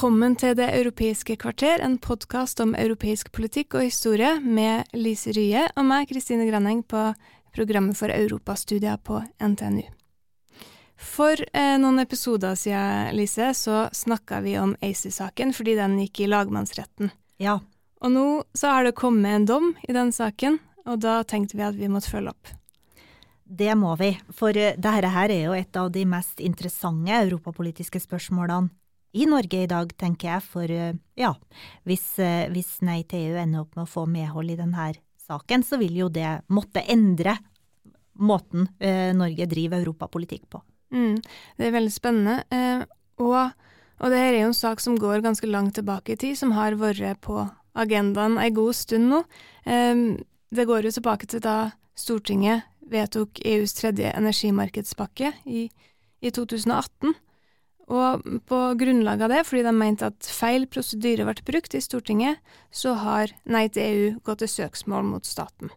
Velkommen til Det europeiske kvarter, en podkast om europeisk politikk og historie med Lise Rye og meg, Kristine Granneng, på programmet for europastudier på NTNU. For eh, noen episoder siden, Lise, så snakka vi om ACER-saken fordi den gikk i lagmannsretten. Ja, Og nå så har det kommet en dom i den saken, og da tenkte vi at vi måtte følge opp. det må vi. For eh, dette her er jo et av de mest interessante europapolitiske spørsmålene i Norge i dag, tenker jeg. For eh, ja, hvis, eh, hvis Nei til EU ender opp med å få medhold i denne saken, så vil jo det måtte endre måten eh, Norge driver europapolitikk på. Mm, det er veldig spennende. Eh, og, og det her er jo en sak som går ganske langt tilbake i tid, som har vært på agendaen ei god stund nå. Eh, det går jo tilbake til da Stortinget vedtok EUs tredje energimarkedspakke i, i 2018. Og på grunnlag av det, fordi de mente at feil prosedyre ble brukt i Stortinget, så har Nei til EU gått til søksmål mot staten.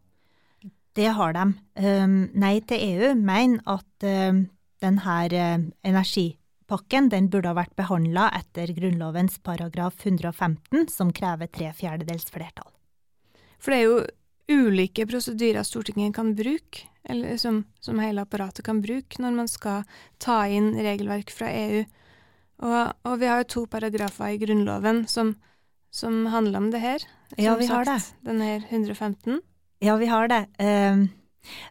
Det har de. Um, Nei til EU mener at um, denne uh, energipakken den burde ha vært behandla etter Grunnlovens paragraf 115, som krever tre fjerdedels flertall. For det er jo ulike prosedyrer Stortinget kan bruke, eller som, som hele apparatet kan bruke, når man skal ta inn regelverk fra EU. Og, og vi har jo to paragrafer i Grunnloven som, som handler om det her. Ja, vi vi har sagt, Den her 115. Ja, vi har det. Uh,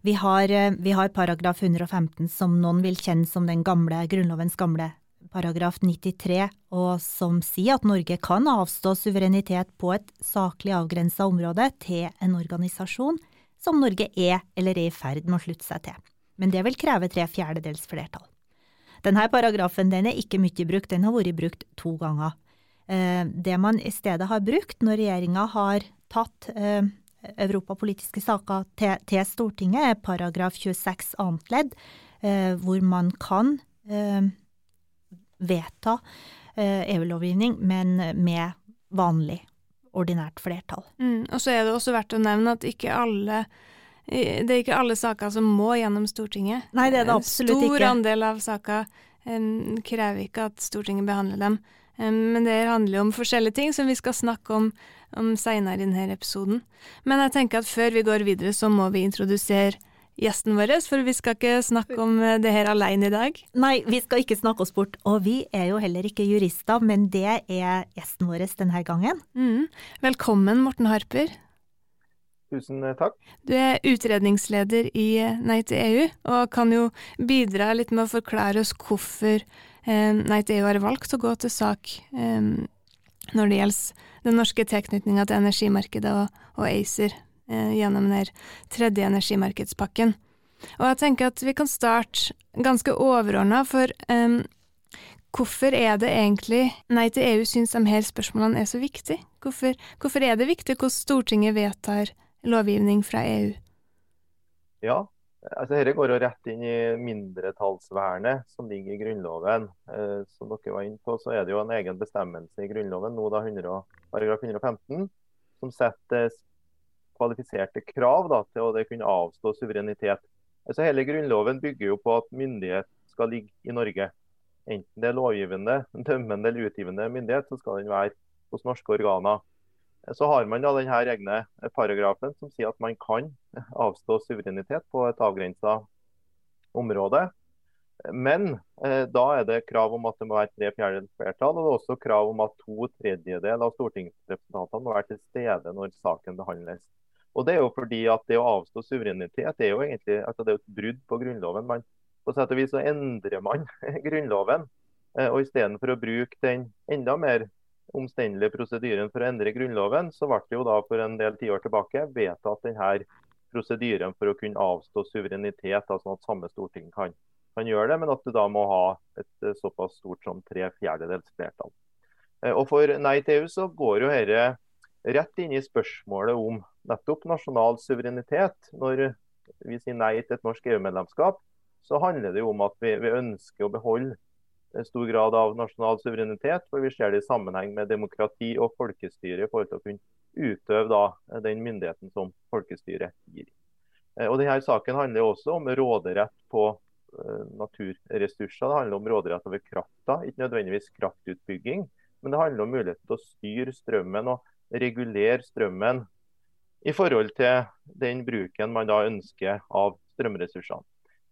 vi, har, uh, vi har paragraf 115, som noen vil kjenne som den gamle, Grunnlovens gamle paragraf 93, og som sier at Norge kan avstå suverenitet på et saklig avgrensa område til en organisasjon som Norge er eller er i ferd med å slutte seg til. Men det vil kreve tre fjerdedels flertall. Denne paragrafen den er ikke mye brukt, den har vært brukt to ganger. Eh, det man i stedet har brukt når regjeringa har tatt eh, europapolitiske saker til, Stortinget, er paragraf 26 annet ledd, eh, hvor man kan vedta EU-lovgivning, men med vanlig, ordinært flertall. Mm. Og så er det også verdt å nevne at ikke alle det er ikke alle saker som må gjennom Stortinget. Nei, det er det En stor andel av saker krever ikke at Stortinget behandler dem. Em, men det handler jo om forskjellige ting som vi skal snakke om, om seinere i denne episoden. Men jeg tenker at før vi går videre, så må vi introdusere gjesten vår, for vi skal ikke snakke om eh, det her alene i dag. Nei, vi skal ikke snakke oss bort, og vi er jo heller ikke jurister, men det er gjesten vår denne gangen. Mm. Velkommen, Morten Harper. Tusen eh, takk. Du er utredningsleder i eh, Nei til EU, og kan jo bidra litt med å forklare oss hvorfor eh, Nei til EU har valgt å gå til sak når det gjelder den norske tilknytninga til energimarkedet og, og ACER gjennom den tredje energimarkedspakken. Og jeg tenker at vi kan starte ganske overordna, for eh, hvorfor er det egentlig Nei til EU syns de her spørsmålene er så viktige? Hvorfor, hvorfor er det viktig hvordan Stortinget vedtar lovgivning fra EU? Ja, altså Dette går jo rett inn i mindretallsvernet som ligger i Grunnloven. Eh, som dere var inne på, så er det jo en egen bestemmelse i Grunnloven, nå da 100, paragraf 115, som setter kvalifiserte krav da, til å det kunne avstå suverenitet. Altså Hele Grunnloven bygger jo på at myndighet skal ligge i Norge. Enten det er lovgivende, dømmende eller utgivende myndighet, så skal den være hos norske organer. Så har man da denne egne paragrafen som sier at man kan avstå suverenitet på et avgrensa område. Men eh, da er det krav om at det må være tre fjerdedels flertall, og det er også krav om at to tredjedel av stortingsrepresentantene må være til stede når saken behandles. Og Det er jo fordi at det å avstå suverenitet er jo egentlig altså det er et brudd på Grunnloven. Man, på sett og vis så endrer man Grunnloven. Eh, og Istedenfor å bruke den enda mer omstendelige prosedyren for å endre Grunnloven, så ble det jo da for en del tiår tilbake vedtatt denne prosedyren for å kunne avstå suverenitet, sånn at samme storting kan, kan, gjøre det, men at du da må ha et eh, såpass stort som tre fjerdedels flertall. Eh, og For Nei til EU så går jo dette rett inn i spørsmålet om nettopp nasjonal suverenitet. Når vi sier nei til et norsk EU-medlemskap, så handler det jo om at vi, vi ønsker å beholde stor grad av nasjonal suverenitet, for vi ser det i sammenheng med demokrati og folkestyre i forhold til å kunne utøve da, den myndigheten som folkestyret gir. Eh, og denne Saken handler også om råderett på uh, naturressurser. Det handler om råderett over krafta, ikke nødvendigvis kraftutbygging. Men det handler om muligheten til å styre strømmen og regulere strømmen i forhold til den bruken man da ønsker av strømressursene.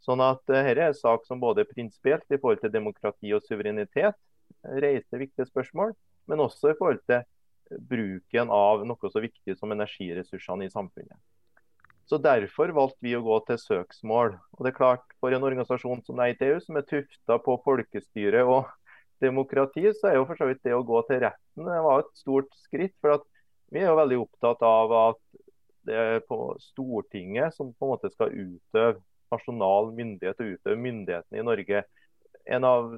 Sånn at uh, Dette er en sak som både prinsipielt i forhold til demokrati og suverenitet reiser viktige spørsmål, men også i forhold til bruken av noe så viktig som energiressursene i samfunnet. Så Derfor valgte vi å gå til søksmål. Og det er klart, For en organisasjon som Nei til EU, som er tufta på folkestyre og demokrati, så er jo for så vidt det å gå til retten det var et stort skritt. for Vi er jo veldig opptatt av at det er på Stortinget som på en måte skal utøve nasjonal myndighet og utøve myndighetene i Norge en av,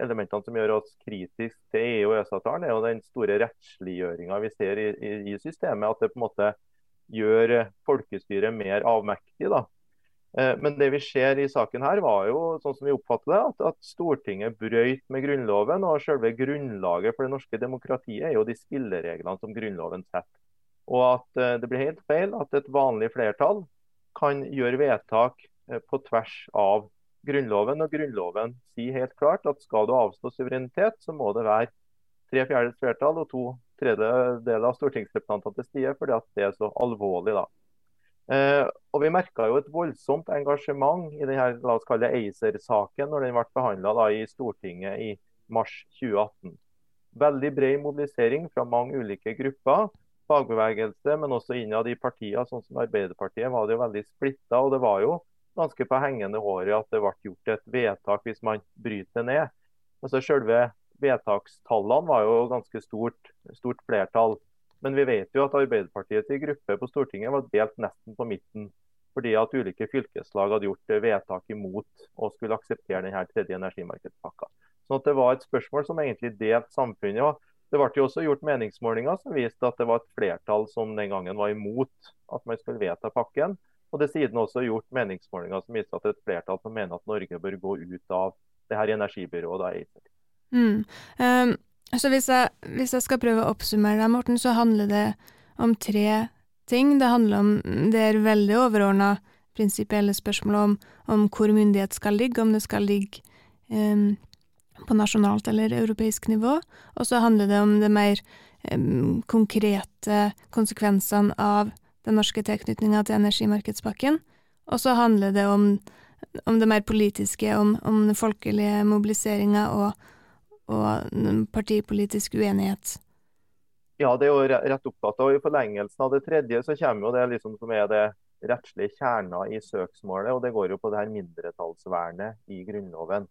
elementene som gjør oss kritisk til EU og EØS-avtalen, er jo den store rettsliggjøringa vi ser i, i, i, systemet. At det på en måte gjør folkestyret mer avmektig. da. Eh, men det vi ser i saken her, var jo sånn som vi oppfatter det, at, at Stortinget brøyt med Grunnloven. og Selve grunnlaget for det norske demokratiet er jo de spillereglene som Grunnloven setter. Og at eh, det blir helt feil at et vanlig flertall kan gjøre vedtak på tvers av Grunnloven. Og Grunnloven sier helt klart at skal du avstå suverenitet, så må det være tre fjerdedels flertall og to tredjedeler av stortingsrepresentantene til stede, fordi at det er så alvorlig. da. Eh, og Vi merka jo et voldsomt engasjement i denne la oss kalle ACER-saken når den ble behandla i Stortinget i mars 2018. Veldig bred mobilisering fra mange ulike grupper. Fagbevegelse, men også innad i partier, sånn som Arbeiderpartiet, var det jo veldig splitta. Og det var jo ganske på hengende håret at det ble gjort et vedtak hvis man bryter ned. Altså Selve vedtakstallene var jo ganske stort, stort flertall. Men vi vet jo at Arbeiderpartiets gruppe på Stortinget var delt nesten på midten. Fordi at ulike fylkeslag hadde gjort vedtak imot og skulle akseptere denne tredje energimarkedspakka. Så det var et spørsmål som egentlig delte samfunnet. og Det ble jo også gjort meningsmålinger som viste at det var et flertall som den gangen var imot at man skulle vedta pakken. Og det siden også gjort meningsmålinger som viser at et flertall som mener at Norge bør gå ut av det her energibyrået. Da, mm. um, så hvis jeg, hvis jeg, skal prøve å oppsummere deg, Morten, så handler det om tre ting. Det handler om det er veldig overordna prinsipielle spørsmål om, om, hvor myndighet skal ligge, om det skal ligge um, på nasjonalt eller europeisk nivå. Og så handler det om det mer um, konkrete konsekvensene av den norske tilknytninga til energimarkedspakken. Og så handler det om, om det mer politiske, om, om den folkelige mobiliseringa og, og partipolitisk uenighet. Ja, det er jo rett opptatt Og I forlengelsen av det tredje så kommer jo det liksom som er det rettslige kjerna i søksmålet, og det går jo på det her mindretallsvernet i Grunnloven.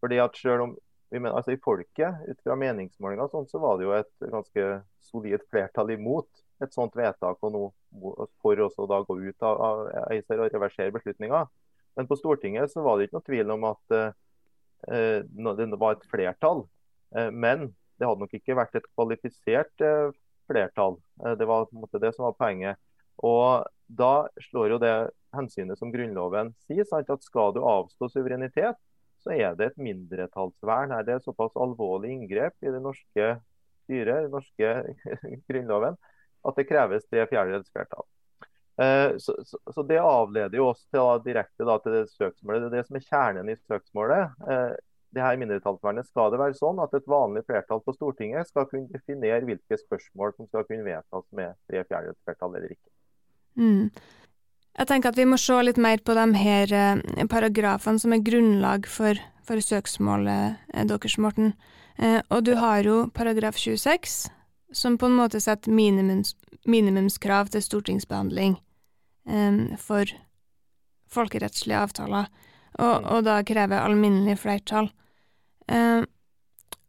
Fordi at selv om vi mener, altså I folket, ut fra meningsmålinger, sånn, så var det jo et ganske solid flertall imot et sånt vedtak og noe for å da gå ut av, av ACER og reversere beslutninga. Men på Stortinget så var det ikke noe tvil om at eh, det var et flertall. Eh, men det hadde nok ikke vært et kvalifisert eh, flertall. Eh, det var på en måte det som var poenget. Og Da slår jo det hensynet som Grunnloven sier, sant, at skal du avstå suverenitet, så er det et mindretallsvern. Er det såpass alvorlig inngrep i det norske styret, den norske grunnloven, at det kreves tre fjerdedels flertall. Eh, så, så, så, Det avleder jo oss til, da, direkte da, til det søksmålet. Det er det som er kjernen i søksmålet. Eh, det her mindretallsvernet skal det være sånn at et vanlig flertall på Stortinget skal kunne definere hvilke spørsmål som skal kunne vedtas med tre fjerdedels flertall eller ikke. Mm. Jeg tenker at vi må se litt mer på de her eh, paragrafene som er grunnlag for, for søksmålet deres, Morten. Og du har jo paragraf 26, som på en måte setter minimums, minimumskrav til stortingsbehandling um, for folkerettslige avtaler, og, mm. og, da krever alminnelig flertall. Um,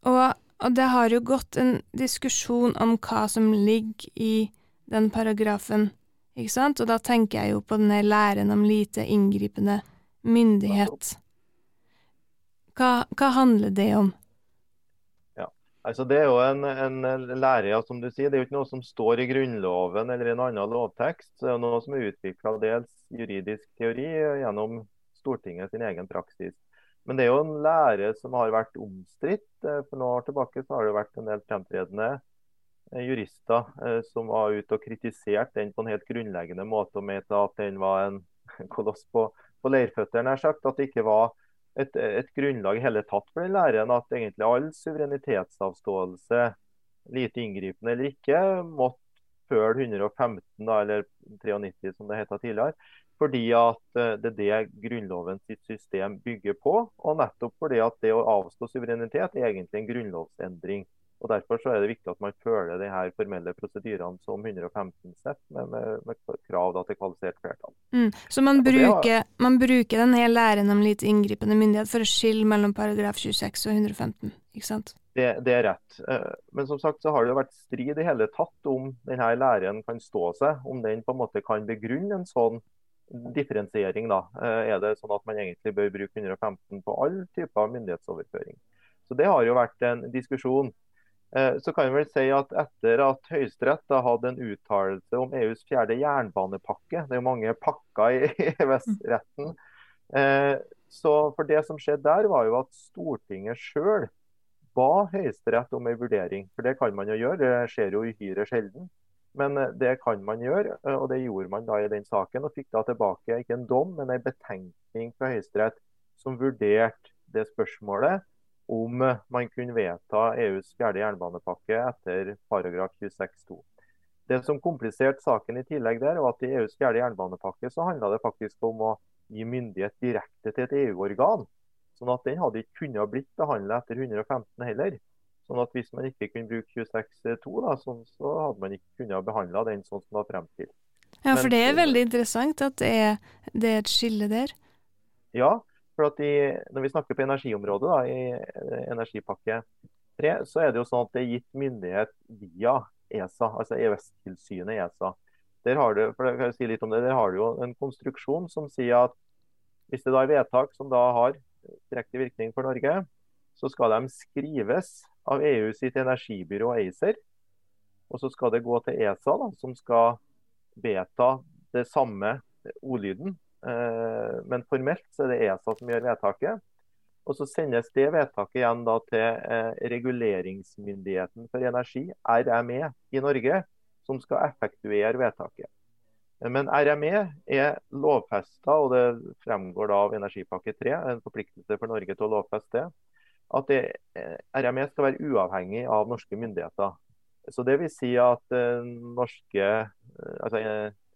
og, og, det har jo gått en diskusjon om hva som ligger i den paragrafen Ikke sant? Og da tenker jeg jo på denne læren om lite inngripende myndighet. Hva, hva handler det om? Altså, det er jo en, en lære, som du sier. Det er jo ikke noe som står i Grunnloven eller i en annen lovtekst. Det er jo noe som er utvikla dels juridisk teori gjennom Stortinget sin egen praksis. Men det er jo en lære som har vært omstridt. Eh, for noen år tilbake så har det vært en del fremtredende eh, jurister eh, som var ute og kritisert den på en helt grunnleggende måte og mente at den var en koloss på, på leirføtter, nær sagt. At det ikke var et, et, grunnlag i hele tatt for den læren at egentlig all suverenitetsavståelse, lite inngripende eller ikke, måtte følge 115 da, eller 93 som det het tidligere. Fordi at eh, det er det Grunnloven sitt system bygger på. Og nettopp fordi at det å avstå suverenitet er egentlig en grunnlovsendring. Og Derfor så er det viktig at man følger de her formelle prosedyrene som 115 setter, med, med, med, krav da, til kvalifisert flertall. Mm. Så man bruker, har... man bruker den hele læren om lite inngripende myndighet for å skille mellom paragraf 26 og 115, ikke sant? Det, det, er rett. Eh, men som sagt så har det vært strid i hele tatt om denne læren kan stå seg, om den på en måte kan begrunne en sånn differensiering. da. Eh, er det sånn at man egentlig bør bruke 115 på all type av myndighetsoverføring? Så Det har jo vært en diskusjon. Eh, så kan vi vel si at Etter at Høyesterett hadde en uttalelse om EUs fjerde jernbanepakke, det er jo mange pakker i EØS-retten, eh, så for det som skjedde der, var jo at Stortinget sjøl ba Høyesterett om en vurdering. For det kan man jo gjøre, det skjer jo uhyre sjelden. Men det kan man gjøre, og det gjorde man da i den saken. Og fikk da tilbake ikke en dom, men en betenkning fra Høyesterett som vurderte det spørsmålet om man kunne vedta EUs fjerde jernbanepakke etter paragraf 26-2. Det som kompliserte saken i tillegg der, var at i EUs fjerde jernbanepakke så handla det faktisk om å gi myndighet direkte til et EU-organ. Sånn at den hadde ikke kunnet blitt behandla etter 115 heller. Sånn at Hvis man ikke kunne bruke 26-2, sånn, så hadde man ikke kunnet behandla den sånn som det var frem til. Ja, for det er veldig interessant at det er, det er et skille der. Ja, for i, Når vi snakker på energiområdet, da, i eh, energipakke 3, så er det jo sånn at det er gitt myndighet via ESA, altså EØS-tilsynet ESA. Der har du, for jeg si litt om det, der har du jo en konstruksjon som sier at hvis det da er vedtak som da har direkte virkning for Norge, så skal de skrives av EU sitt energibyrå ACER. Og så skal det gå til ESA, da, som skal vedta det samme ordlyden men formelt så er det ESA som gjør vedtaket. Og Så sendes det vedtaket igjen da til eh, Reguleringsmyndigheten for energi, RME, i Norge, som skal effektuere vedtaket. Men RME er lovfesta, og det fremgår da av energipakke 3, en forpliktelse for Norge til å lovfeste at det, eh, RME skal være uavhengig av norske myndigheter. Så det vil si at norske, altså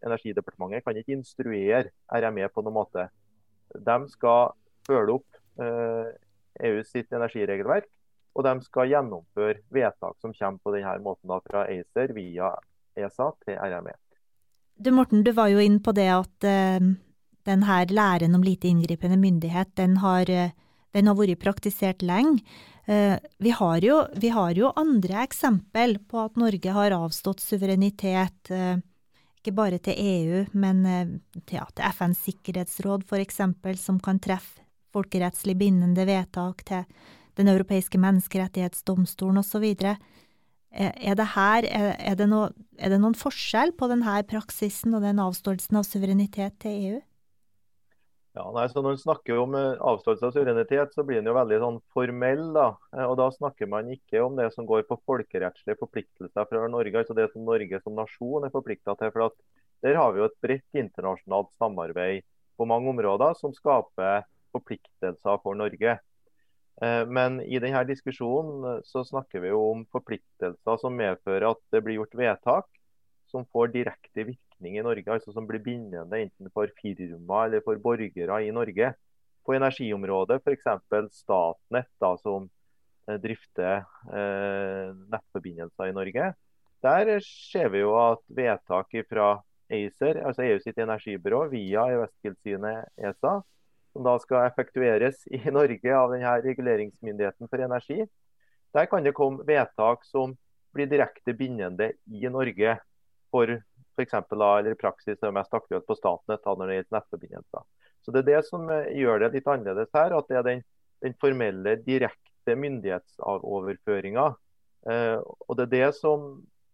Energidepartementet kan ikke instruere RME på noen måte. De skal følge opp eh, EU sitt energiregelverk, og de skal gjennomføre vedtak som kommer på denne måten da, fra ACER via ESA til RME. Du Morten, du var jo inn på det at eh, denne læren om lite inngripende myndighet, den har, uh, den har vært praktisert lenge. Uh, vi, har jo, vi, har jo, andre eksempel på at Norge har avstått suverenitet. Uh, ikke bare til EU, men eh, til, FNs sikkerhetsråd f.eks., som kan treffe folkerettslig bindende vedtak til Den europeiske menneskerettighetsdomstolen osv. Eh, er det er er det noen forskjell på denne praksisen og den avståelsen av suverenitet til EU? Ja, nei, så Når man snakker om eh, avståelse av suverenitet, så blir den jo veldig sånn formell. da. Eh, og Da snakker man ikke om det som går på folkerettslige forpliktelser fra Norge, altså det som Norge som nasjon er forplikta til. for at Der har vi jo et bredt internasjonalt samarbeid på mange områder som skaper forpliktelser for Norge. Eh, men i denne diskusjonen så snakker vi jo om forpliktelser som medfører at det blir gjort vedtak som får direkte virkning virkning i Norge, altså som blir bindende enten for firma eller for borgere i Norge. På energiområdet, f.eks. Statnett, da, som eh, drifter eh, nettforbindelser i Norge. Der ser vi jo at vedtak fra ACER, altså EU sitt energibyrå, via EØS-tilsynet ESA, som da skal effektueres i Norge av denne reguleringsmyndigheten for energi, der kan det komme vedtak som blir direkte bindende i Norge for for eksempel, da, eller i praksis er mest aktuelt på Statnett når det gjelder nettforbindelser. Så Det er det som eh, gjør det litt annerledes her. At det er den, den formelle, direkte myndighetsoverføringa. Eh, og det er det som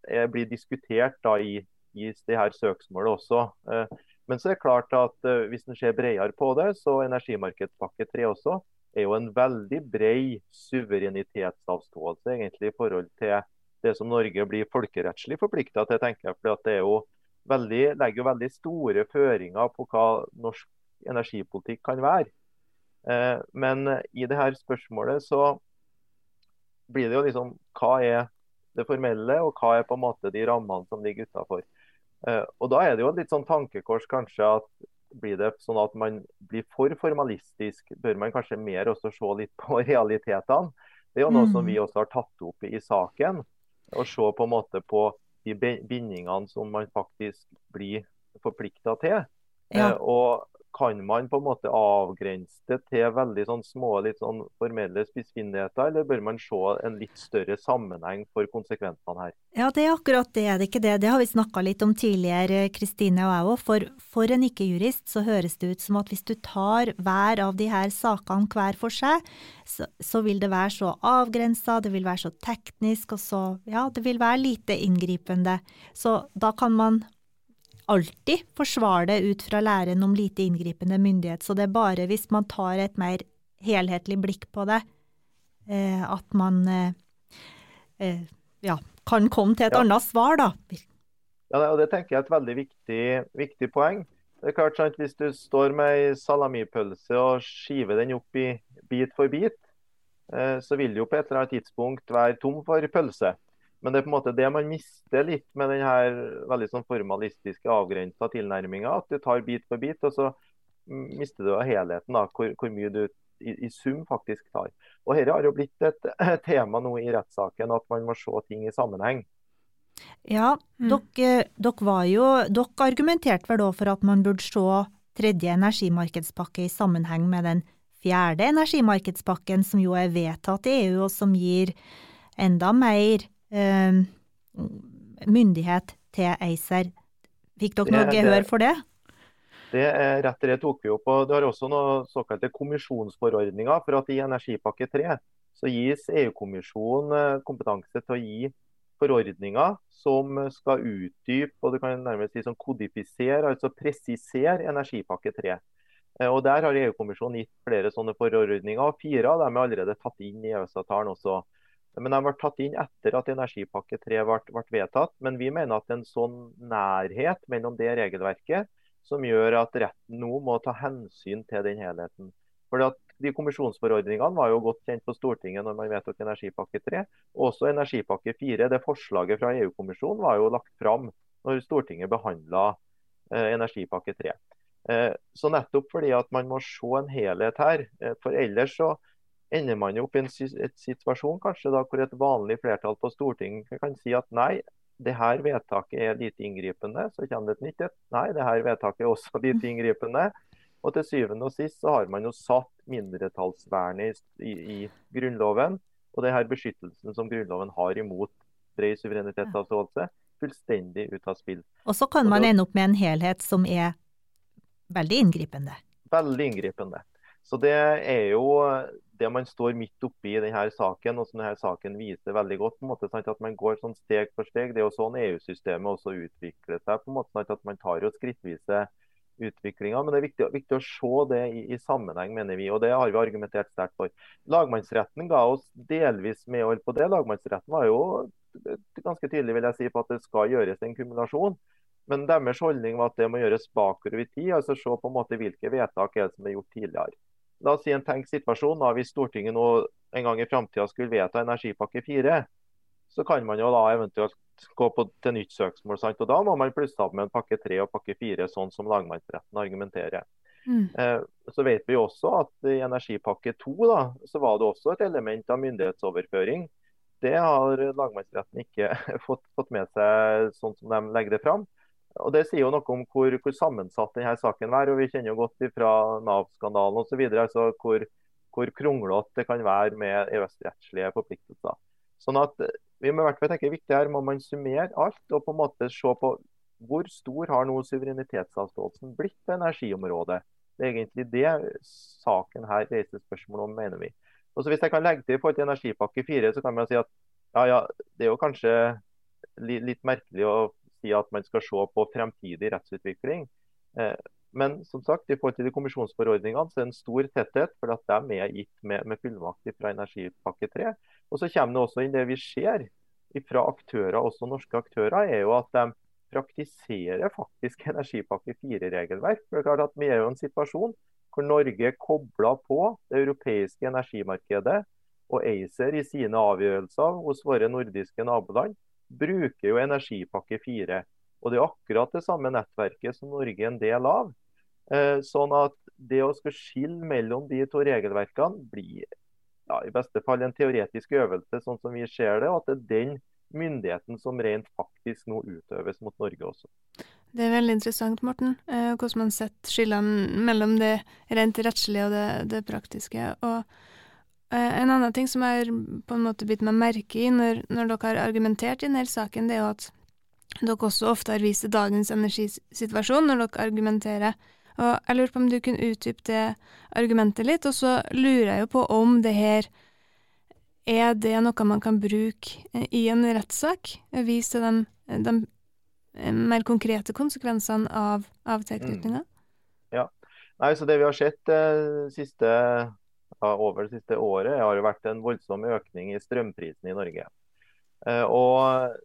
er, blir diskutert da i, i det her søksmålet også. Eh, men så er det klart at eh, hvis en ser bredere på det, så energimarkedspakke 3 også er jo en veldig bred suverenitetsavståelse egentlig i forhold til det som Norge blir folkerettslig forplikta til. tenker jeg, for det jo veldig, legger jo veldig store føringer på hva norsk energipolitikk kan være. Eh, men i det her spørsmålet så blir det jo liksom hva er det formelle, og hva er på en måte de rammene som ligger utafor. Eh, og da er det jo et litt sånn tankekors kanskje at blir det sånn at man blir for formalistisk, bør man kanskje mer også se litt på realitetene. Det er jo noe mm. som vi også har tatt opp i saken. Å se på en måte på de bindingene som man faktisk blir forplikta til. Ja. Eh, og kan man på en måte avgrense det til veldig sånn små litt sånn formelle spissfindigheter, eller bør man se en litt større sammenheng for konsekvensene her? Ja, det er akkurat det, det er ikke det. Det har vi snakka litt om tidligere, Kristine og jeg òg. For, for en ikke-jurist så høres det ut som at hvis du tar hver av de her sakene hver for seg, så, så vil det være så avgrensa, det vil være så teknisk, og så ja, det vil være lite inngripende. Så da kan man alltid forsvare det ut fra læren om lite inngripende myndighet, så det er bare hvis man tar et mer helhetlig blikk på det, eh, at man eh, eh, ja, kan komme til et ja. annet svar, da. Ja, og Det tenker jeg er et veldig viktig, viktig poeng. Det er klart sant, Hvis du står med ei salamipølse og skiver den opp i bit for bit, eh, så vil det jo på et eller annet tidspunkt være tom for pølse. Men det er på en måte det man mister litt med den her veldig sånn formalistiske, avgrensa tilnærminga. At du tar bit for bit, og så mister du helheten, da, hvor, hvor mye du i, i, sum faktisk tar. Og Dette har jo blitt et, tema nå i rettssaken, at man må se ting i sammenheng. Ja, mm. dere, dere, jo, dere argumenterte vel da for at man burde se tredje energimarkedspakke i sammenheng med den fjerde energimarkedspakken, som jo er vedtatt i EU, og som gir enda mer eh, myndighet til ACER. Fikk dere noe gehør for det? Det er rett det tok vi opp. og Det har også noen såkalte kommisjonsforordninger. for at I energipakke 3 så gis EU-kommisjonen eh, kompetanse til å gi forordninger som skal utdype og du kan nærmest si som kodifisere, altså presisere energipakke 3. Eh, og Der har EU-kommisjonen gitt flere sånne forordninger. og Fire av dem er allerede tatt inn i EØS-avtalen også. Men de ble tatt inn etter at energipakke 3 ble, ble, vedtatt. Men vi mener at en sånn nærhet mellom det regelverket som gjør at retten nå må ta hensyn til den helheten. Fordi at de Kommisjonsforordningene var jo godt kjent på Stortinget når man vedtok energipakke 3. Også energipakke 4. Det forslaget fra EU-kommisjonen var jo lagt fram når Stortinget behandla eh, energipakke 3. Eh, så nettopp fordi at man må se en helhet her. Eh, for ellers så ender man jo opp i en situasjon kanskje da, hvor et vanlig flertall på Stortinget kan si at nei, det her vedtaket er lite inngripende. Så kommer det et nytt et. Nei, det her vedtaket er også lite inngripende. Og til syvende og sist så har man jo satt mindretallsvernet i, i, i Grunnloven, og det her beskyttelsen som Grunnloven har imot bred suverenitetsavståelse, fullstendig ut av spill. Og så kan man ende opp med en helhet som er veldig inngripende. Veldig inngripende. Så det er jo det man står midt oppi i denne saken, og som denne saken viser veldig godt, på en måte, sant, at man går sånn steg for steg. Det er jo sånn EU-systemet også utvikler seg. på en måte, sant, at Man tar jo skrittvise utviklinga. Men det er viktig, viktig å se det i, i, sammenheng, mener vi. og Det har vi argumentert sterkt for. Lagmannsretten ga oss delvis medhold på det. Lagmannsretten var jo ganske tydelig vil jeg si, på at det skal gjøres en kumulasjon. Men deres holdning var at det må gjøres bakover i tid. altså Se på en måte hvilke vedtak er det som er gjort tidligere. La oss si en tenkt situasjon da, hvis Stortinget nå en gang i framtida skulle vedta energipakke 4, så kan man jo da eventuelt gå på, til nytt søksmål. Sant? og Da må man plusse opp med en pakke 3 og pakke 4, sånn som lagmannsretten argumenterer. Mm. Eh, så vet vi også at i energipakke 2 da, så var det også et element av myndighetsoverføring. Det har lagmannsretten ikke fått, fått med seg sånn som de legger det fram. Og Det sier jo noe om hvor, hvor sammensatt denne saken er. og Vi kjenner jo godt fra Nav-skandalen osv. Altså hvor, hvor kronglete det kan være med EØS-rettslige forpliktelser. Sånn at vi må i hvert fall tenke viktig her må man summere alt og på en måte se på hvor stor har nå suverenitetsavståelsen blitt på energiområdet? Det er egentlig det saken her reiser spørsmål om, mener vi. Og så Hvis jeg kan legge til i forhold til energipakke 4, så kan man si at ja, ja, det er jo kanskje litt merkelig å si at man skal se på fremtidig rettsutvikling. Eh, men som sagt, i forhold til de kommisjonsforordningene så er det en stor tetthet, for at de er gitt med, med fullmakt fra energipakke 3. Og så kommer det også inn det vi ser fra aktører, også norske aktører, er jo at de praktiserer faktisk energipakke 4-regelverk. For det er klart at Vi er jo i en situasjon hvor Norge er kobla på det europeiske energimarkedet. Og ACER i sine avgjørelser hos våre nordiske naboland bruker jo energipakke 4. Og Det er akkurat det samme nettverket som Norge er en del av. Eh, sånn at det å skulle skille mellom de to regelverkene blir ja, i beste fall en teoretisk øvelse, sånn som vi ser det. Og at det er den myndigheten som rent faktisk nå utøves mot Norge også. Det er veldig interessant, Morten, eh, hvordan man setter skillene mellom det rent rettslige og det, det praktiske. Og En annen ting som har på en måte bitt meg merke i når, når dere har argumentert i denne saken, det er jo at dere også ofte har vist til dagens energisituasjon når dere argumenterer og jeg lurer på om du kunne utdype det argumentet litt, og så lurer jeg jo på om det her er det noe man kan bruke i en rettssak? Vise til de, de, mer konkrete konsekvensene av, av tilknytninga? Mm. Ja. Nei, så Det vi har sett eh, siste, ja, over det siste året, har jo vært en voldsom økning i strømprisene i Norge. Eh, og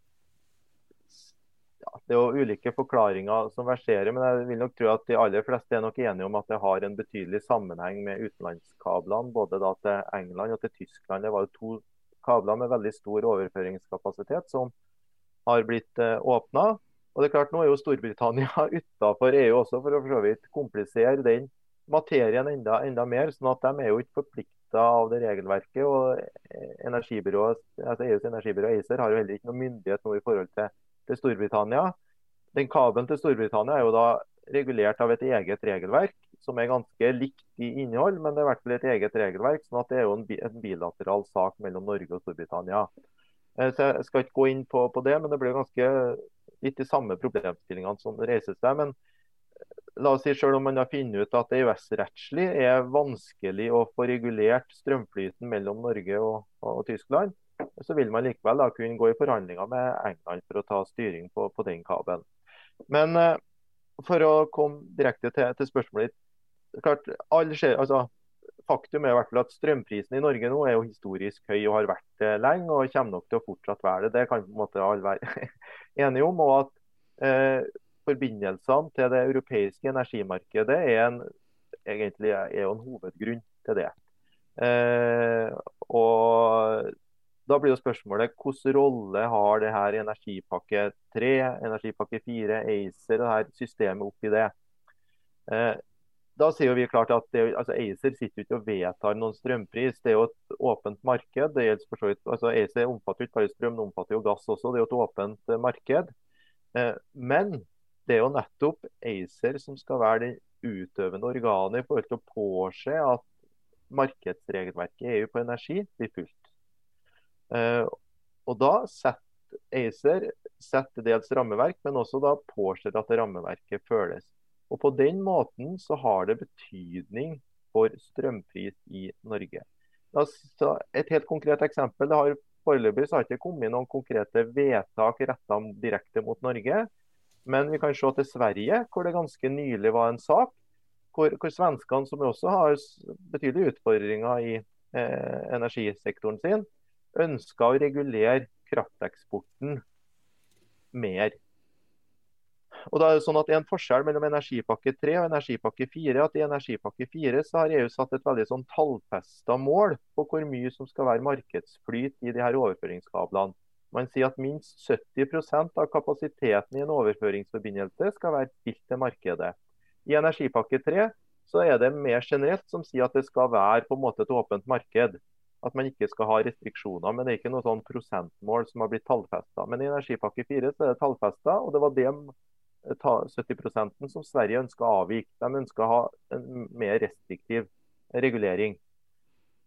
ja, Det er jo ulike forklaringer som verserer, men jeg vil nok tro at de aller fleste er nok enige om at det har en betydelig sammenheng med utenlandskablene, både da til England og til Tyskland. Det var jo to kabler med veldig stor overføringskapasitet som har blitt eh, åpna. Og det er klart, Nå er jo Storbritannia utenfor EU også for å for så vidt komplisere den materien enda, enda mer. sånn at de er jo ikke forplikta av det regelverket. og altså EUs energibyrå ACER har jo heller ikke noe myndighet nå i forhold til til Storbritannia. Den kabelen til Storbritannia er jo da regulert av et eget regelverk, som er ganske likt i innhold, men det er i hvert fall et eget regelverk. sånn at det er jo en, en bilateral sak mellom Norge og Storbritannia. Eh, så Jeg skal ikke gå inn på, på det, men det blir ganske litt de samme problemstillingene som reises der. Men la oss si selv om man har funnet ut at det EØS-rettslig er vanskelig å få regulert strømflyten mellom Norge og, og, og Tyskland, så vil man likevel da kunne gå i forhandlinger med England for å ta styring på, på den kabelen. Men eh, for å komme direkte til, til spørsmålet klart, skjer, altså, Faktum er i hvert fall at strømprisen i Norge nå er jo historisk høy og har vært det lenge og kommer nok til å fortsatt være det. Det kan på en måte alle være enige om. og at uh, Forbindelsene til det europeiske energimarkedet er en, egentlig er jo en hovedgrunn til det. Eh, og da blir jo spørsmålet hvilken rolle har det her energipakke 3, energipakke 4, ACER det her systemet oppi det. Eh, da sier vi klart at det, altså ACER sitter ikke og vedtar noen strømpris. Det er jo et åpent marked. det gjelder for så vidt, altså ACER omfatter ikke bare strøm, det omfatter jo gass også. Det er jo et åpent marked. Eh, men det er jo nettopp ACER som skal være det utøvende organet i forhold til å påse at markedsregelverket i EU på energi blir fulgt. Eh, og da setter ACER setter dels rammeverk, men også da påser at rammeverket føles. Og På den måten så har det betydning for strømpris i Norge. Et helt konkret eksempel. det har Foreløpig ikke kommet noen konkrete vedtak retta direkte mot Norge. Men vi kan se til Sverige, hvor det ganske nylig var en sak hvor, hvor svenskene, som også har betydelige utfordringer i eh, energisektoren sin, ønska å regulere krafteksporten mer. Og da er det sånn at en forskjell mellom energipakke 3 og energipakke 4. at I energipakke 4 så har EU satt et veldig sånn tallfesta mål på hvor mye som skal være markedsflyt i de her overføringskablene. Man sier at minst 70% av kapasiteten i en overføringsforbindelse skal være stilt til markedet. I energipakke 3 så er det mer generelt som sier at det skal være på en måte et åpent marked at man ikke skal ha restriksjoner. Men det er ikke noe sånn prosentmål som har blitt tallfesta. Men i energipakke 4 så er det tallfesta, og det var det 70 som Sverige ønska å avvike. De ønska å ha en mer restriktiv regulering.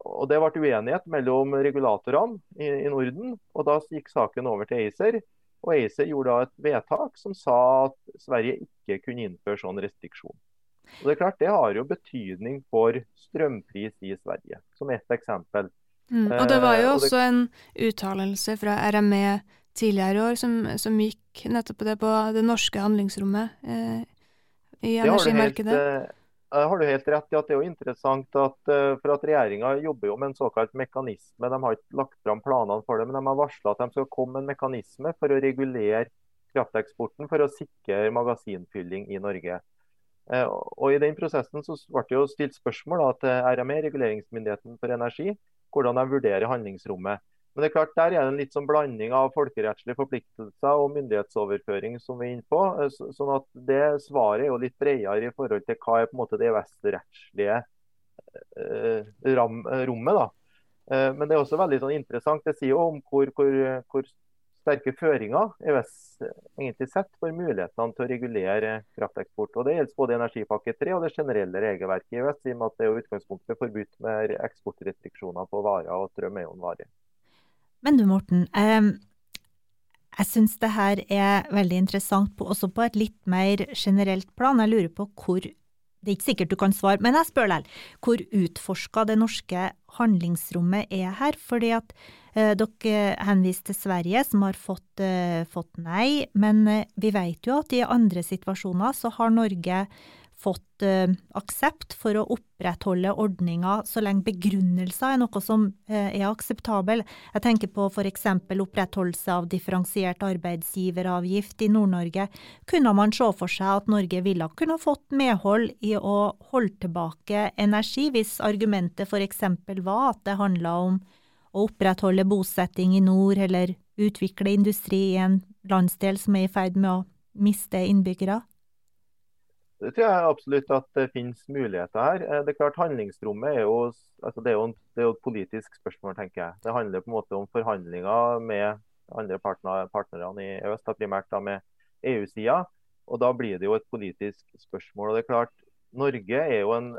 Og Det ble uenighet mellom regulatorene i, i, Norden. og Da gikk saken over til ACER. Og ACER gjorde da et vedtak som sa at Sverige ikke kunne innføre sånn restriksjon. Og Det er klart, det har jo betydning for strømpris i Sverige, som ett eksempel. Mm. Og det var jo Eh, og det- også en uttalelse fra RME tidligere i år som, som gikk nettopp på det, på det norske handlingsrommet eh, i Det har du helt, energimarkedet. eh, har du helt rett i at det er jo interessant at, eh, for at regjeringa jobber jo med en såkalt mekanisme. De har ikke lagt fram planene for det, men de har varsla at de skal komme med en mekanisme for å regulere krafteksporten for å sikre magasinfylling i Norge. Eh, Og I den prosessen så ble det jo stilt spørsmål da, til RME, Reguleringsmyndigheten for energi, hvordan de vurderer handlingsrommet. Men det er klart, der er det en litt sånn blanding av folkerettslige forpliktelser og myndighetsoverføring som vi er inne på. Eh, Sånn at det svaret er jo litt bredere i forhold til hva er på en måte det EØS-rettslige eh, rommet. da. Eh, Men det er også veldig sånn interessant. Det sier jo om hvor, hvor, hvor sterke føringer EØS egentlig setter for mulighetene til å regulere krafteksport. Og Det gjelder både energipakke 3 og det generelle regelverket i EØS, i og med at det er jo utgangspunktet forbudt med eksportrestriksjoner på varer, og strøm er jo en vare. Men du Morten, jeg syns det her er veldig interessant, på, også på et litt mer generelt plan. Jeg lurer på hvor Det er ikke sikkert du kan svare, men jeg spør likevel. Hvor utforska det norske handlingsrommet er her? Fordi at eh, dere henviser til Sverige, som har fått, eh, fått nei. Men eh, vi vet jo at i andre situasjoner så har Norge fått eh, aksept for å opprettholde ordninga så lenge begrunnelser er noe som eh, er akseptabel. Jeg tenker på f.eks. opprettholdelse av differensiert arbeidsgiveravgift i Nord-Norge. Kunne man se for seg at Norge ville kunne fått medhold i å holde tilbake energi, hvis argumentet f.eks. var at det handla om å opprettholde bosetting i nord, eller utvikle industri i en landsdel som er i ferd med å miste innbyggere? Det tror jeg absolutt at det finnes muligheter her. Eh, Det er klart Handlingsrommet er jo, altså det er jo, en, det er jo et politisk spørsmål, tenker jeg. Det handler på en måte om forhandlinger med andre partner, partnerne i EØS, da primært da med EU-sida. Og Da blir det jo et politisk spørsmål. og det er klart, Norge er jo en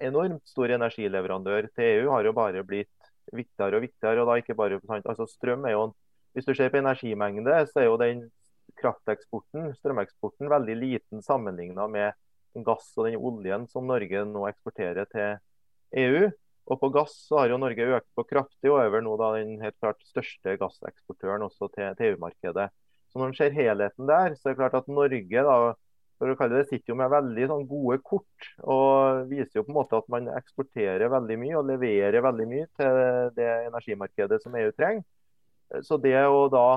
enormt stor energileverandør til EU. Har jo bare blitt viktigere og viktigere. og da ikke bare, altså Strøm er jo en, Hvis du ser på energimengde, så er jo den krafteksporten, strømeksporten, veldig liten sammenlignet med gass og den oljen som Norge nå eksporterer til EU. Og på gass så har jo Norge økt på kraftig, og er nå da den helt klart største gasseksportøren også til, til EU-markedet. Så Når man ser helheten der, så er det klart at Norge da, for å kalle det, sitter jo med veldig sånn, gode kort. Og viser jo på en måte at man eksporterer veldig mye og leverer veldig mye til det energimarkedet som EU trenger. Så det å da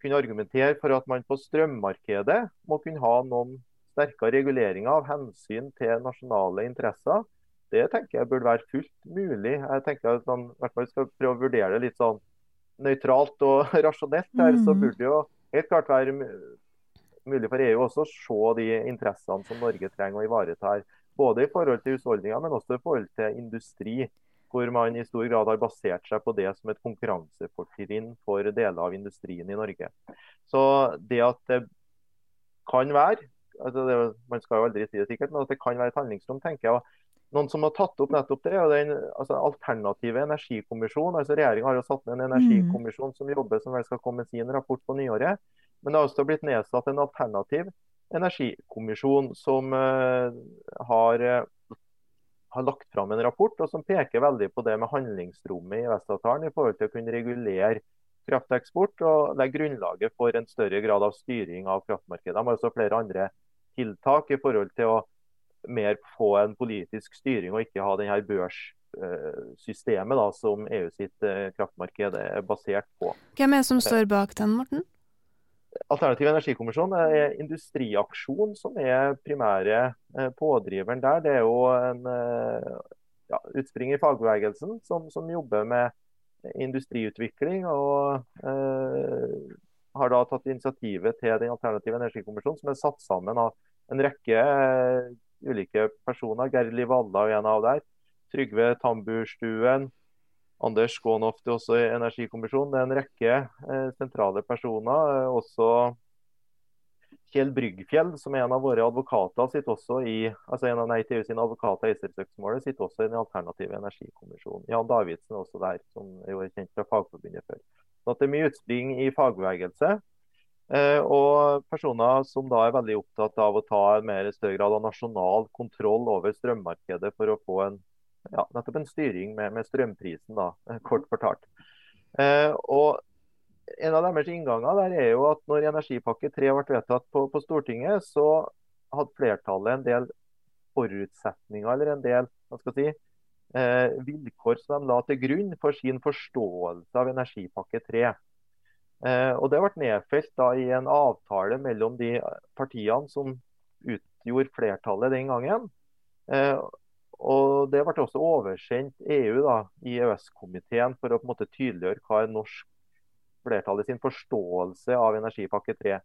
kunne argumentere for at man på strømmarkedet må kunne ha noen sterkere reguleringer av hensyn til nasjonale interesser, det tenker jeg burde være fullt mulig. Jeg tenker at man i hvert fall skal prøve å vurdere det litt sånn nøytralt og rasjonelt. her, Så Mm. burde det jo helt klart være mulig for EU også å se de interessene som Norge trenger å ivareta her. Både i forhold til husholdninger, men også i forhold til industri. Hvor man i stor grad har basert seg på det som et konkurransefortrinn for deler av industrien i Norge. Så det at det kan være altså det, Man skal jo aldri si det sikkert, men at det kan være et handlingsrom, tenker jeg. Noen som har tatt opp nettopp det, og den altså alternative energikommisjon. altså Regjeringa har jo satt ned en energikommisjon som jobber, som vel skal komme med sin rapport på nyåret. Men det har også blitt nedsatt en alternativ energikommisjon som uh, har, uh, har, lagt fram en rapport og som peker veldig på det med handlingsrommet i Vestavtalen i forhold til å kunne regulere krafteksport og legge grunnlaget for en større grad av styring av kraftmarkedet. De har også flere andre tiltak i forhold til å mer få en politisk styring og ikke ha denne børssystemet da, som EU sitt kraftmarked er basert på. Hvem er det som står bak den, Morten? Alternativ energikommisjon er Industriaksjon som er primære pådriveren der. Det er jo en ja, utspring i fagbevegelsen som, som, jobber med industriutvikling. og eh, har da tatt initiativet til den alternative energikommisjonen, som er satt sammen av en rekke eh, ulike personer. Gerd Liv Valla er en av der. Trygve Tamburstuen. Anders Skånoft er også i energikommisjonen. Det er en rekke eh, sentrale personer. Eh, også Kjell Bryggfjell, som er en av våre advokater, sitter også i altså en av Nei sine advokater i ACER-søksmålet, sitter også i den alternative energikommisjonen. Jan Davidsen er også der, som er jo kjent fra Fagforbundet før. Så Det er mye utspring i fagbevegelse. Eh, og personer som da er veldig opptatt av å ta en mer større grad av nasjonal kontroll over strømmarkedet for å få en, ja, nettopp en styring med, med strømprisen, da, kort fortalt. Eh, og En av deres innganger der er jo at når energipakke 3 ble vedtatt på, på Stortinget, så hadde flertallet en del forutsetninger eller en del hva skal jeg si, eh, vilkår som de la til grunn for sin forståelse av energipakke 3. Eh, og Det ble nedfelt da i en avtale mellom de partiene som utgjorde flertallet den gangen. Eh, og Det ble også oversendt EU da, i EØS-komiteen for å på en måte tydeliggjøre hva er norsk flertall i sin forståelse av energipakke 3.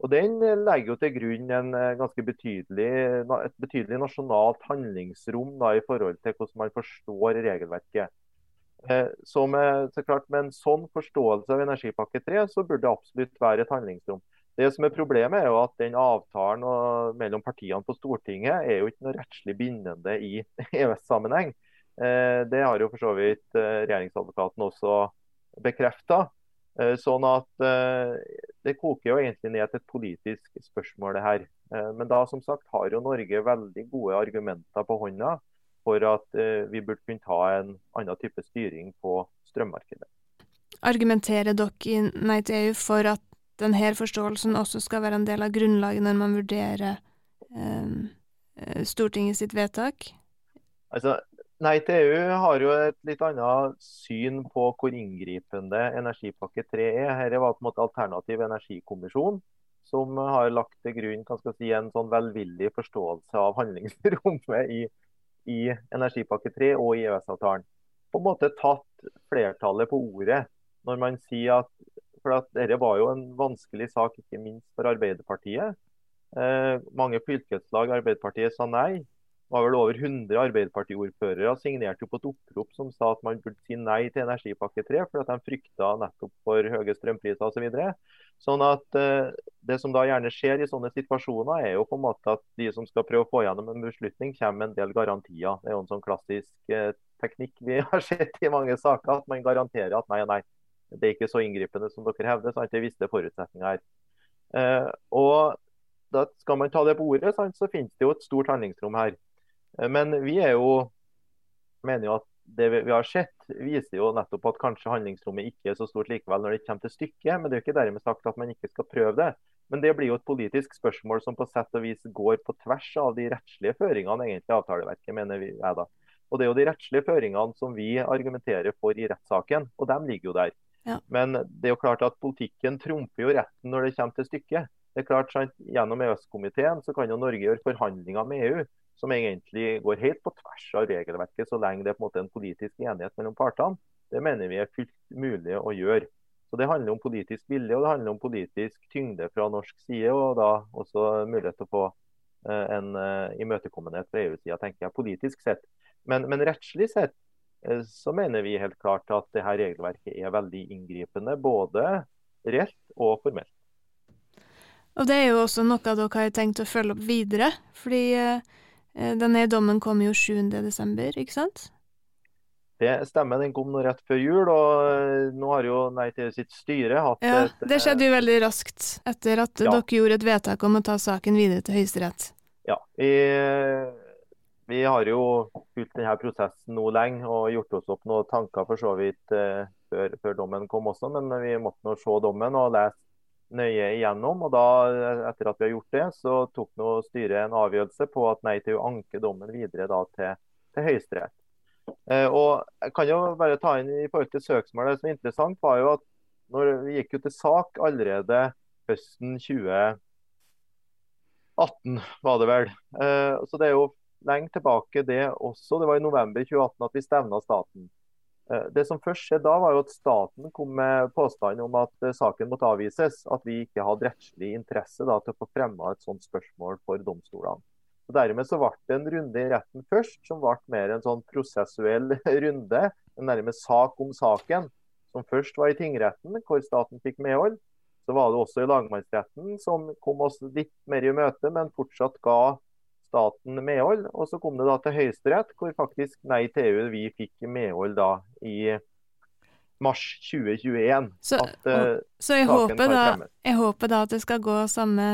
Og Den legger jo til grunn en eh, ganske betydelig, et betydelig nasjonalt handlingsrom da, i forhold til hvordan man forstår regelverket. Eh, så med, så klart, med en sånn forståelse av energipakke 3, så burde det absolutt være et handlingsrom. Det som er Problemet er jo at den avtalen mellom partiene på Stortinget er jo ikke noe rettslig bindende i EØS-sammenheng. Eh, det har jo for så vidt regjeringsadvokaten også bekrefta. Eh, sånn at eh, Det koker jo egentlig ned til et politisk spørsmål, det her. Eh, men da som sagt har jo Norge veldig gode argumenter på hånda for at vi burde kunne ta en annen type styring på strømmarkedet. Argumenterer dere i Nei til EU for at denne forståelsen også skal være en del av grunnlaget når man vurderer um, Stortinget sitt vedtak? Altså, Nei EU har jo et litt annet syn på hvor inngripende energipakke 3 er. Dette var på en måte alternativ energikommisjon som har lagt til grunn si, en sånn velvillig forståelse av handlingsrommet i, i energipakke 3 og i EØS-avtalen. På en måte tatt flertallet på ordet når man sier at for at dette var jo en vanskelig sak, ikke minst for Arbeiderpartiet. Eh, mange fylkeslag Arbeiderpartiet sa nei Det var vel over 100 Arbeiderpartiordførere signerte jo på et opprop som sa at man burde si nei til energipakke 3, for at de frykta nettopp for høye strømpriser osv. Så videre. sånn at eh, Det som da gjerne skjer i sånne situasjoner, er jo på en måte at de som skal prøve å få gjennom en beslutning, kommer med en del garantier. Det er jo en sånn klassisk eh, teknikk vi har sett i mange saker, at man garanterer at nei, nei, det er ikke så inngripende som dere hevder. Sant? Det visse forutsetninger her. Eh, og da skal man ta det på ordet, sant? så finnes det jo et stort handlingsrom her. Eh, men vi er jo, mener jo at det vi har sett, viser jo nettopp at kanskje handlingsrommet ikke er så stort likevel når det kommer til stykket. Men det er jo ikke dermed sagt at man ikke skal prøve det. Men det blir jo et politisk spørsmål som på sett og vis går på tvers av de rettslige føringene egentlig avtaleverket, mener vi er da. Og Det er jo de rettslige føringene som vi argumenterer for i rettssaken, og de ligger jo der. Ja. Men det er jo klart at politikken trumfer jo retten når det kommer til stykket. Det er klart sant, Gjennom EØS-komiteen så kan jo Norge gjøre forhandlinger med EU som egentlig går helt på tvers av regelverket, så lenge det er på en måte en politisk enighet mellom partene. Det mener vi er fullt mulig å gjøre. Så Det handler om politisk vilje og det handler om politisk tyngde fra norsk side, og da også mulighet til å få eh, en uh, imøtekommenhet fra EU-sida, tenker jeg, politisk sett. Men, men rettslig sett så mener vi helt klart at det her regelverket er veldig inngripende, både reelt og formelt. Og Det er jo også noe dere har tenkt å følge opp videre. fordi uh Eh, denne dommen kom jo 7.12., ikke sant? Det stemmer, den kom nå rett før jul, og eh, nå har jo Nei til sitt styre hatt Ja, et, Det skjedde jo veldig raskt etter at ja. dere gjorde et vedtak om å ta saken videre til Høyesterett. Ja, vi, vi, har jo fulgt denne prosessen nå lenge og gjort oss opp noen tanker for så vidt eh, før, før, dommen kom også, men vi måtte nå se dommen og lese nøye igjennom. og da, Etter at vi har gjort det, så tok nå styret en avgjørelse på at nei til å anke dommen videre da, til, til Høyesterett. Eh, og jeg kan jo bare ta inn i forhold til søksmålet, Det som er interessant, var jo at når vi gikk jo til sak allerede høsten 2018, var det vel. Eh, så det er jo lenge tilbake det også. Det var i november 2018 at vi stevna staten. Eh, det som først skjedde da, var jo at staten kom med påstand om at eh, saken måtte avvises. At vi ikke hadde rettslig interesse da, til å få fremma et sånt spørsmål for domstolene. Og Dermed så ble det en runde i retten først, som ble mer en sånn prosessuell runde. En nærmest sak om saken, som først var i tingretten, hvor staten fikk medhold. Så var det også i lagmannsretten, som kom oss litt mer i møte, men fortsatt ga staten medhold. Og så kom det da til Høyesterett, hvor faktisk Nei til EU vi fikk medhold da i, mars 2021 Så, at uh, så jeg, håper da, jeg håper da at det skal gå samme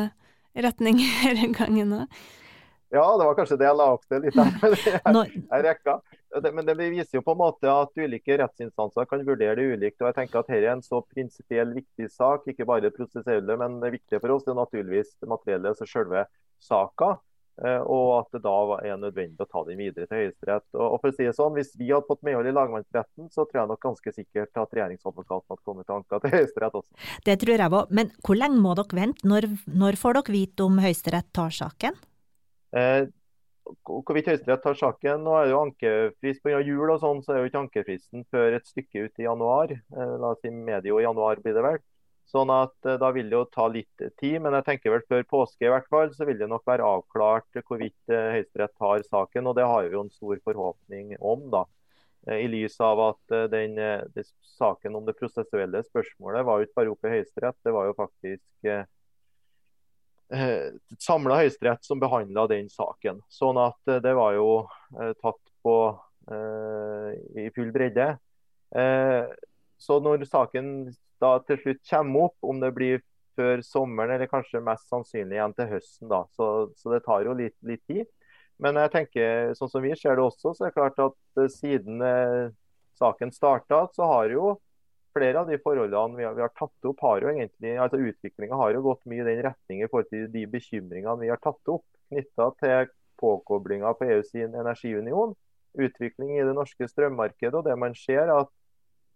retning denne gangen òg. Ja, det var kanskje det jeg la opp til litt her. men det er- rekka. Det- Men det viser jo på en måte at ulike rettsinstanser kan vurdere det ulikt. og jeg tenker at Dette er en så prinsipiell viktig sak, ikke bare prosessuelle, men det viktige for oss det er naturligvis det materielle, altså selve saka. Eh, Og at det da er nødvendig å ta den videre til Høyesterett. Og for å si det sånn, Hvis vi hadde fått medhold i lagmannsretten, så tror jeg nok ganske sikkert at regjeringsadvokaten hadde kommet til anka til Høyesterett også. det tror jeg òg. Men hvor lenge må dere vente? Når, når får dere vite om Høyesterett tar saken? Eh, Hvorvidt Høyesterett tar saken, nå er det jo ankefrist pga. jul og sånn, så er jo ikke ankefristen før et stykke ut i januar. Eh, La oss si medio januar blir det vel. Sånn at eh, da vil det jo ta litt tid, men jeg tenker vel før påske i hvert fall, så vil det nok være avklart hvorvidt eh, Høyesterett tar saken. Og det har vi jo en stor forhåpning om, da. Eh, I lys av at den, den, saken om det prosessuelle spørsmålet var jo ikke bare oppe i Høyesterett, det var jo faktisk eh, samla Høyesterett som behandla den saken. Sånn at det var jo eh, tatt på eh, i full bredde. Eh, så når saken da til slutt kommer opp, om det blir før sommeren eller kanskje mest sannsynlig igjen til høsten, da, så, så det tar jo litt, litt tid. Men jeg tenker, sånn som vi ser det også, så er det klart at eh, siden eh, saken starta, så har jo flere av de forholdene vi har, vi har tatt opp, har jo egentlig, altså utviklinga har jo gått mye i den retning i forhold til de bekymringene vi har tatt opp knytta til påkoblinga på EU sin energiunion, utvikling i det norske strømmarkedet og det man ser at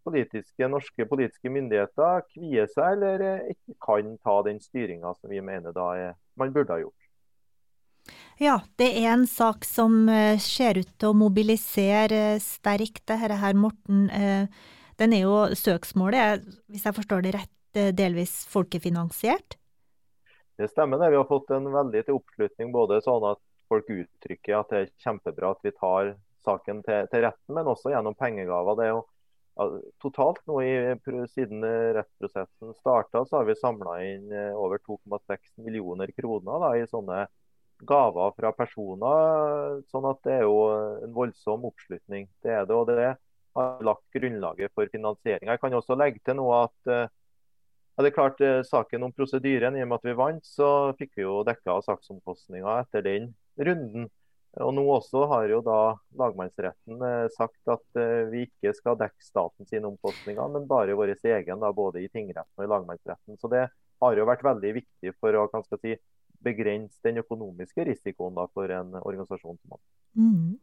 politiske, norske politiske myndigheter kvier seg eller eh, ikke kan ta den styringa som vi mener da er, man burde ha gjort. Ja, det er en sak som eh, ser ut til å mobilisere eh, sterkt, det her, her Morten. Den er jo søksmålet, hvis jeg forstår det rett, delvis folkefinansiert? Det stemmer det. Vi har fått en veldig til oppslutning, både sånn at folk uttrykker at det er kjempebra at vi tar saken til, til retten, men også gjennom pengegaver. Det er jo Totalt nå i, siden eh, rettsprosessen starta, så har vi samla inn eh, over 2,6 millioner kroner da, i sånne gaver fra personer. sånn at det er jo en voldsom oppslutning. Det er det, og det har lagt grunnlaget for finansiering. Jeg kan også legge til noe at eh, ja, det er klart Saken om prosedyren, i og med at vi vant, så fikk vi jo dekka saksomkostninger etter den runden. Og Nå også har jo da lagmannsretten eh, sagt at eh, vi ikke skal dekke staten sine omkostninger, men bare vår egen, da, både i tingretten og i lagmannsretten. Så Det har jo vært veldig viktig for å kan si, begrense den økonomiske risikoen da, for en organisasjon som oss. Mm.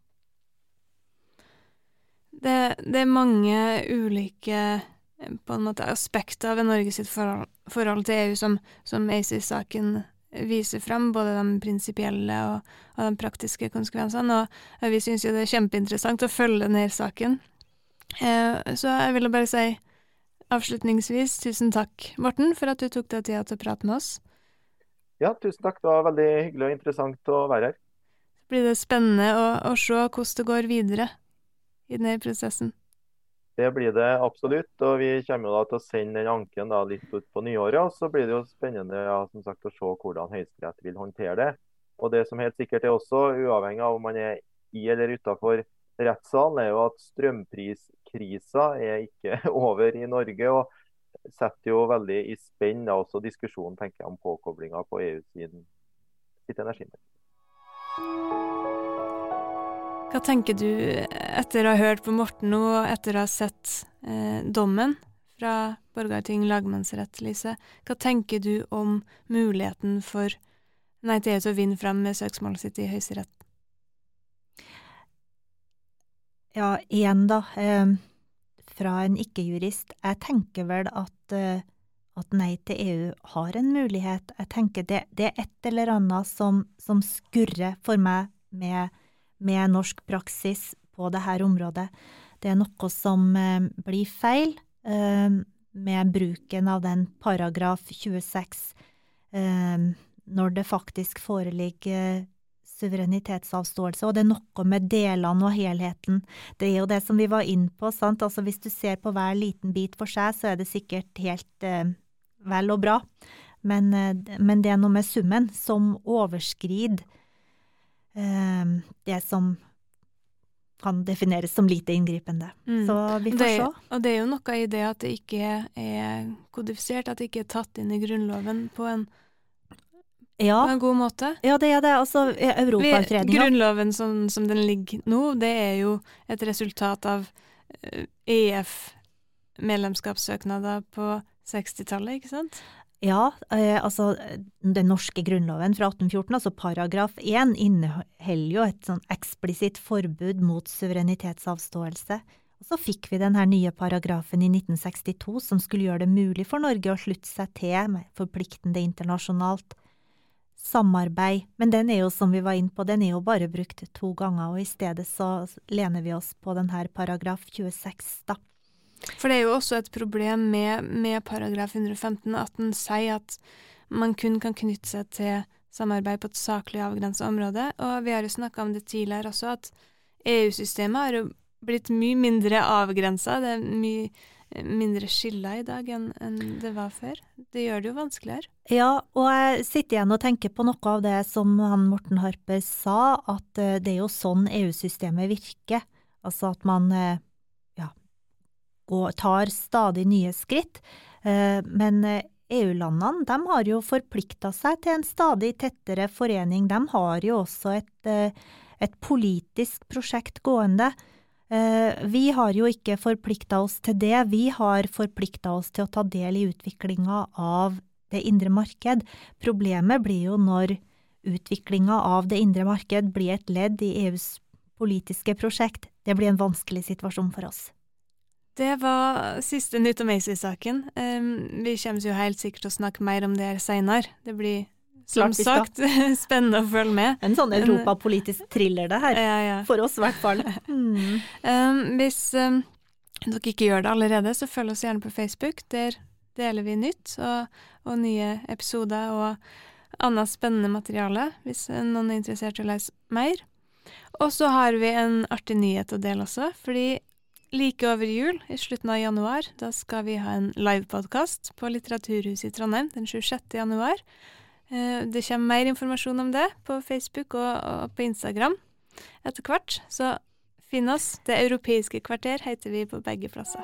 Det, det er mange ulike eh, på en måte, aspekter ved Norge sitt forhold, forhold til EU som, som ACER-saken viser frem, både de prinsipielle og, og de praktiske konsekvensene. Og vi syns jo det er kjempeinteressant å følge denne saken. Eh, så jeg ville bare si avslutningsvis tusen takk, Morten, for at du tok deg tida til å prate med oss. Ja, tusen takk. Det var veldig hyggelig og interessant å være her. Så blir det spennende å, å se hvordan det går videre i denne prosessen. Det blir det absolutt. og Vi kommer til å sende den anken da litt ut på nyåret. og Så blir det jo spennende ja, sagt, å se hvordan Høyesterett vil håndtere det. Og Det som helt sikkert er også, uavhengig av om man er i eller utenfor rettssalen, er jo at strømpriskrisa er ikke over i Norge. og setter jo veldig i spenn da, også diskusjonen tenker jeg, om påkoblinga på EU sin, sitt energimarked. Hva tenker du etter å ha hørt på Morten nå, og etter å ha sett eh, dommen fra Borgarting lagmannsrett, Lise? Hva tenker du om muligheten for Nei til EU til å vinne frem med søksmålet sitt i Høyesterett? Ja, igjen da, eh, fra en ikke-jurist. Jeg tenker vel at, eh, at Nei til EU har en mulighet. Jeg tenker det, det er et eller annet som, som skurrer for meg med, med norsk praksis på dette området. Det er noe som eh, blir feil eh, med bruken av den paragraf 26 eh, når det faktisk foreligger suverenitetsavståelse, og det er noe med delene og helheten. Det er jo det som vi var inne på, sant. Altså hvis du ser på hver liten bit for seg, så er det sikkert helt vel og bra. Men, men, det er noe med summen som overskrider det som kan defineres som lite inngripende. Mm. Så vi får det, se. Og det er jo noe i det at det ikke er kodifisert, at det ikke er tatt inn i Grunnloven på en, Ja, på en god måte. ja det er det. Altså, Europautredninga Grunnloven som, som den ligger nå, det er jo et resultat av eh, EF-medlemskapssøknader på 60-tallet, ikke sant? Ja, eh, altså den norske grunnloven fra 1814, altså paragraf 1, inneholder jo et sånn eksplisitt forbud mot suverenitetsavståelse. Og så fikk vi den her nye paragrafen i 1962 som skulle gjøre det mulig for Norge å slutte seg til med forpliktende internasjonalt samarbeid, men den er jo, som vi var inne på, den er jo bare brukt to ganger, og i stedet så lener vi oss på den her paragraf 26, da. For det er jo også et problem med, med paragraf 115 at den sier at man kun kan knytte seg til samarbeid på et saklig avgrensa område, og vi har jo snakka om det tidligere også, at EU-systemet har jo blitt mye mindre avgrensa. Det er mye mindre skiller i dag enn enn det var før. Det gjør det jo vanskeligere. Ja, og jeg sitter igjen og tenker på noe av det som han Morten Harper sa, at eh, det er jo sånn EU-systemet virker. Altså at man eh, går, tar stadig nye skritt. Eh, Men eh, EU-landene har jo forplikta seg til en stadig tettere forening. De har jo også et, eh, et politisk prosjekt gående. Vi har jo ikke forplikta oss til det, vi har forplikta oss til å ta del i utviklinga av det indre marked. Problemet blir jo når utviklinga av det indre marked blir et ledd i EUs politiske prosjekt. Det blir en vanskelig situasjon for oss. Det var siste nytt om ACER-saken. Um, vi kommer jo helt sikkert til å snakke mer om det her seinere. Det blir som sagt spennende å følge med. En sånn europapolitisk thriller, det her. Ja, ja. For oss, i hvert fall. Mm. Um, hvis um, dere ikke gjør det allerede, så følg oss gjerne på Facebook. Der deler vi nytt og, og nye episoder og annet spennende materiale, hvis noen er interessert i å lese mer. Og så har vi en artig nyhet å dele også, fordi like over jul, i slutten av januar, da skal vi ha en livepodkast på Litteraturhuset i Trondheim den 26. januar. Eh, Det kommer mer informasjon om det på Facebook og, og på Instagram etter hvert, så finn oss. Det europeiske kvarter heter vi på begge plasser.